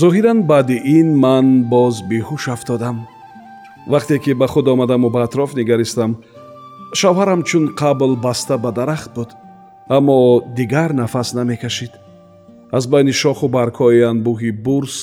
Зоҳиран баъди ин ман боз беҳуш афтодам. Вақте ки ба худ омадаму ба атроф нигаристам шавҳарам чун қабл баста ба дарахт буд аммо дигар нафас намекашид. Аз байни шоху баргҳои анбӯҳи бурс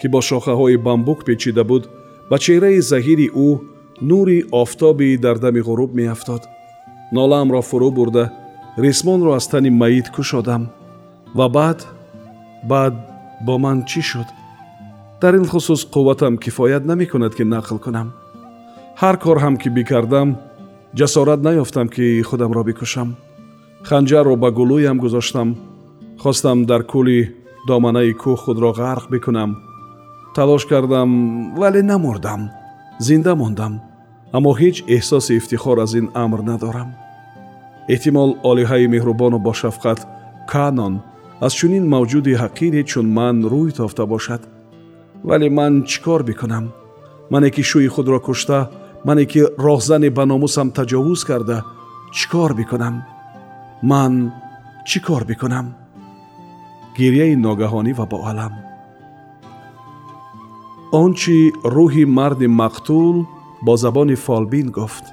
ки бо шохаҳои бамбук печида буд ба чеҳраи заҳири ӯ нури офтоби дар дами ғуруб меафтод. Нолаамро фурӯ бурда рисмонро аз тани маит кушодам ва баъд баъд бо ман чӣ шуд? Дар ин хусус қувватам кифоят намекунад ки нақл кунам. Ҳар кор ҳам ки бикардам ҷасорат наёфтам ки худамро бикушам. Ханҷарро ба гулӯям гузоштам. Хостам дар кӯли доманаи кӯҳ худро ғарқ бикунам. Талош кардам вале намурдам зинда мондам аммо ҳеҷ эҳсоси ифтихор аз ин амр надорам. Эҳтимол олиҳаи меҳрубону бошафқат канон аз чунин мавҷуди ҳақире чун ман рӯй тофта бошад вале ман чӣ кор бикунам мане ки шӯи худро кушта мане ки роҳзане ба номусам таҷовуз карда чӣ кор бикунам ман чӣ кор бикунам гирьяи ногаҳонӣ ва боалам он чи рӯҳи марди мақтул бо забони фолбин гуфт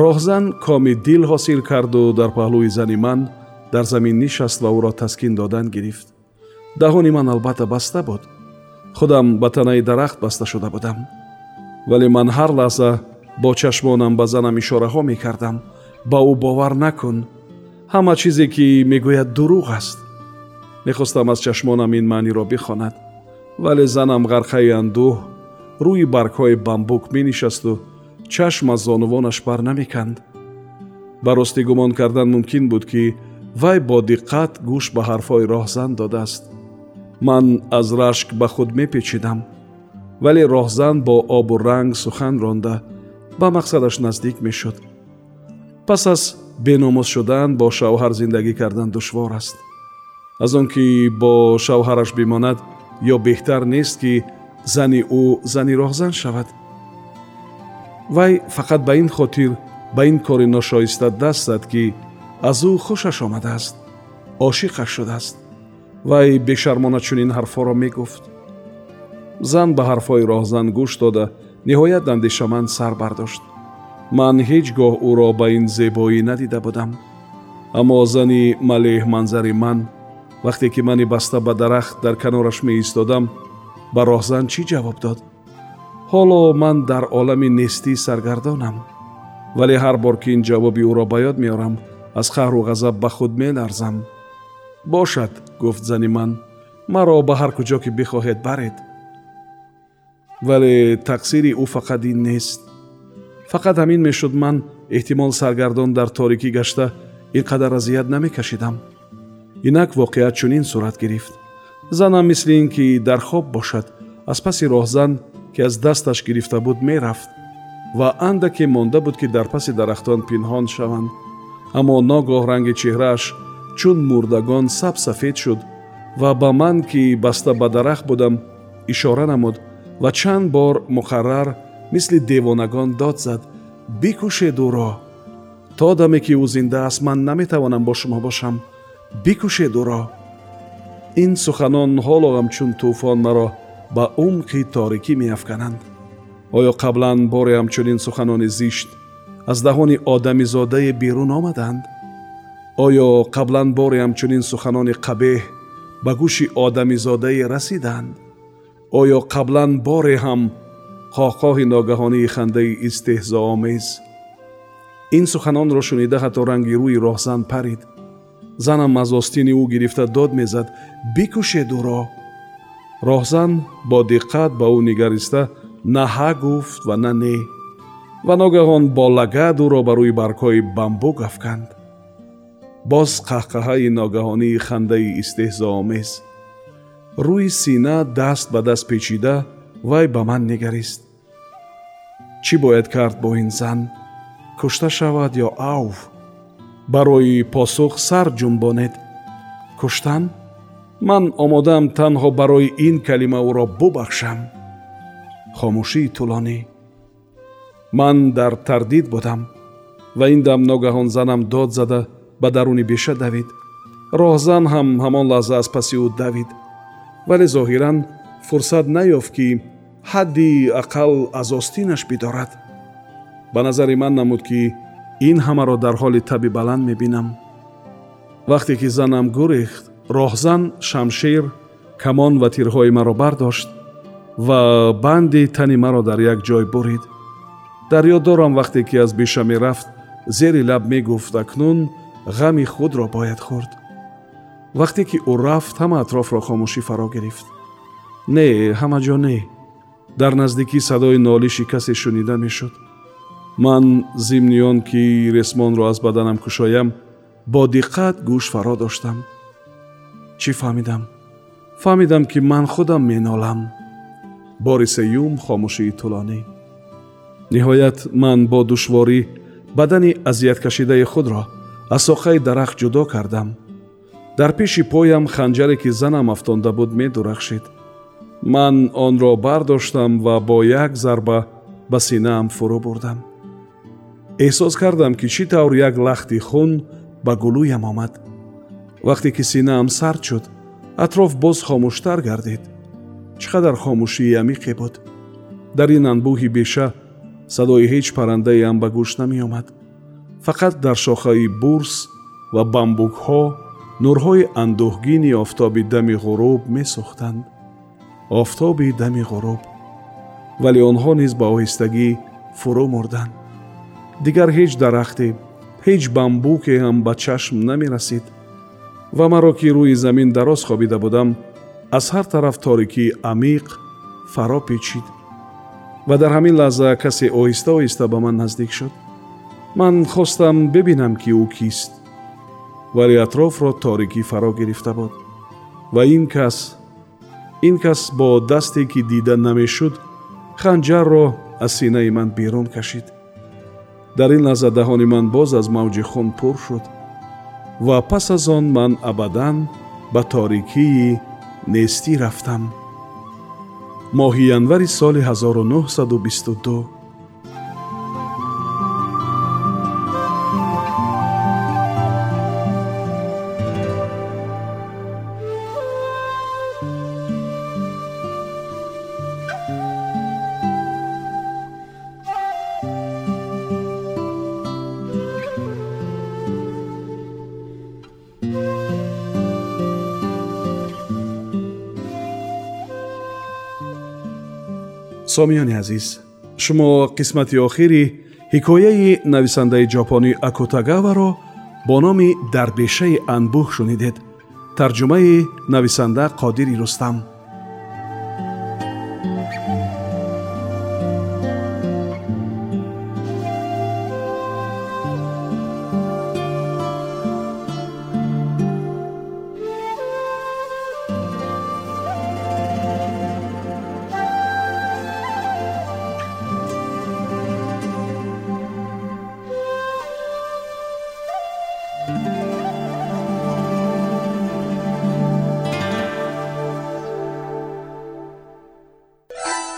роҳзан коми дил ҳосил карду дар паҳлӯи зани ман дар замин нишаст ва ӯро таскин додан гирифт. Даҳони ман албатта баста буд. Худам ба танаи дарахт баста шуда будам. Вале ман ҳар лаҳза бо чашмонам ба занам ишораҳо мекардам. Ба ӯ бовар накун. Ҳама чизе ки мегӯяд дурӯғ аст. Мехостам аз чашмонам ин маъниро бихонад. Вале занам ғарқаи андӯҳ рӯи баргҳои бамбук менишасту чашм аз зонувонаш бар намеканд. Ба ростӣ гумон кардан мумкин буд ки вай бо диққат гӯш ба ҳарфҳои роҳзан додааст. Ман аз рашк ба худ мепечидам вале роҳзан бо обу ранг сухан ронда ба мақсадаш наздик мешуд. Пас аз беномус шудан бо шавҳар зиндагӣ кардан душвор аст. Аз он ки бо шавҳараш бимонад ё беҳтар нест ки зани ӯ зани роҳзан шавад. Вай фақат ба ин хотир ба ин кори ношоиста даст зад ки аз ӯ хушаш омадааст ошиқаш шудааст вай бешармона чунин ҳарфҳоро мегуфт. Зан ба ҳарфҳои роҳзан гӯш дода ниҳоят андешаманд сар бардошт. Ман ҳеҷ гоҳ ӯро ба ин зебоӣ надида будам. Аммо зани малеҳманзари ман вақте ки мани баста ба дарахт дар канораш меистодам ба роҳзан чӣ ҷавоб дод? Ҳоло ман дар олами нестӣ саргардонам вале ҳар бор ки ин ҷавоби ӯро ба ёд меорам аз қаҳру ғазаб ба худ меларзам бошад гуфт зани ман маро ба ҳар куҷо ки бихоҳед баред вале тақсири ӯ фақат ин нест. Фақат ҳамин мешуд ман эҳтимол саргардон дар торикӣ гашта ин қадар азият намекашидам. Инак воқеат чунин сурат гирифт. Занам мисли ин ки дар хоб бошад аз паси роҳзан ки аз дасташ гирифта буд мерафт ва андаке монда буд ки дар паси дарахтон пинҳон шаванд аммо ногоҳ ранги чеҳрааш чун мурдагон сабсафед шуд ва ба ман ки баста ба дарахт будам ишора намуд ва чанд бор муқаррар мисли девонагон дод зад бикушед ӯро! То даме ки ӯ зинда аст ман наметавонам бо шумо бошам. Бикушед ӯро! Ин суханон ҳоло ҳамчун тӯфон маро ба умқи торикӣ меафкананд. Оё қаблан боре ҳамчунин суханони зишт аз даҳони одамизодае берун омаданд? Оё қаблан боре ҳамчунин суханони қабеҳ ба гӯши одамизодае расиданд оё қаблан боре ҳам қоҳқоҳи ногаҳонии хандаи истеҳзоомез ин суханонро шунида ҳатто ранги рӯи роҳзан парид. Занам аз остини ӯ гирифта дод мезад бикушед ӯро роҳзан бо диққат ба ӯ нигариста на ҳа гуфт ва на не ва ногаҳон бо лагад ӯро ба рӯи баргҳои бамбук афканд. Боз қаҳқаҳаи ногаҳонии хандаи истеҳзоомез рӯи сина даст ба даст печида вай ба ман нигарист. Чӣ бояд кард бо ин зан? Кушта шавад ё авф барои посух сар ҷунбонед. Куштан? Ман омодаам танҳо барои ин калима ӯро бубахшам. Хомӯшии тӯлонӣ ман дар тардид будам ва ин дам ногаҳон занам дод зада ба даруни беша давид. Роҳзан ҳам ҳамон лаҳза аз паси ӯ давид. Вале зоҳиран фурсат наёфт ки ҳадди ақал аз остинаш бидорад. Ба назари ман намуд ки ин ҳамаро дар ҳоли таби баланд мебинам. Вақте ки занам гурехт роҳзан шамшир камон ва тирҳои маро бардошт ва банди тани маро дар як ҷой бурид дар ёд дорам вақте ки аз беша мерафт зери лаб мегуфт акнун ғами худро бояд хӯрд вақте ки ӯ рафт ҳама атрофро хомӯшӣ фаро гирифт не ҳама ҷо не дар наздикӣ садои нолиши касе шунида мешуд ман зимни он ки ресмонро аз баданам кушоям бо диққат гӯш фаро доштам чӣ фаҳмидам фаҳмидам ки ман худам менолам бори сеюм хомӯшии тӯлонӣ ниҳоят ман бо душворӣ бадани азияткашидаи худро аз соқаи дарахт ҷудо кардам. Дар пеши поям ханҷаре ки занам афтонда буд медурахшид. Ман онро бардоштам ва бо як зарба ба синаам фурӯ бурдам. Эҳсос кардам ки чӣ тавр як лахти хун ба гулӯям омад. Вақте ки синаам сард шуд атроф боз хомӯштар гардид. Чӣ қадар хомӯшии амиқе буд? Дар ин анбӯҳи беша садои ҳеҷ паррандаеам ба гӯш намеомад фақат дар шохаи бурс ва бамбукҳо нурҳои андӯҳгини офтоби дами ғуруб месӯхтанд офтоби дами ғуруб вале онҳо низ ба оҳистагӣ фурӯ мурданд. Дигар ҳеҷ дарахте ҳеҷ бамбуке ҳам ба чашм намерасид ва маро ки рӯи замин дароз хобида будам аз ҳар тараф торикии амиқ фаро печид ва дар ҳамин лаҳза касе оҳиста оҳиста ба ман наздик шуд. Ман хостам бибинам ки ӯ кист вале атрофро торикӣ фаро гирифта буд. Ва ин кас ин кас бо дасте ки дида намешуд ханҷарро аз синаи ман берун кашид. Дар ин лаҳзадаҳони ман боз аз мавҷи хун пур шуд ва пас аз он ман абадан ба торикии нестӣ рафтам моҳи январи соли 1922 сомиёни азиз. Шумо қисмати охири ҳикояи нависандаи ҷопонӣ акутагаваро бо номи дар бешаи анбӯҳ шунидед. Тарҷумаи нависанда қодири рустам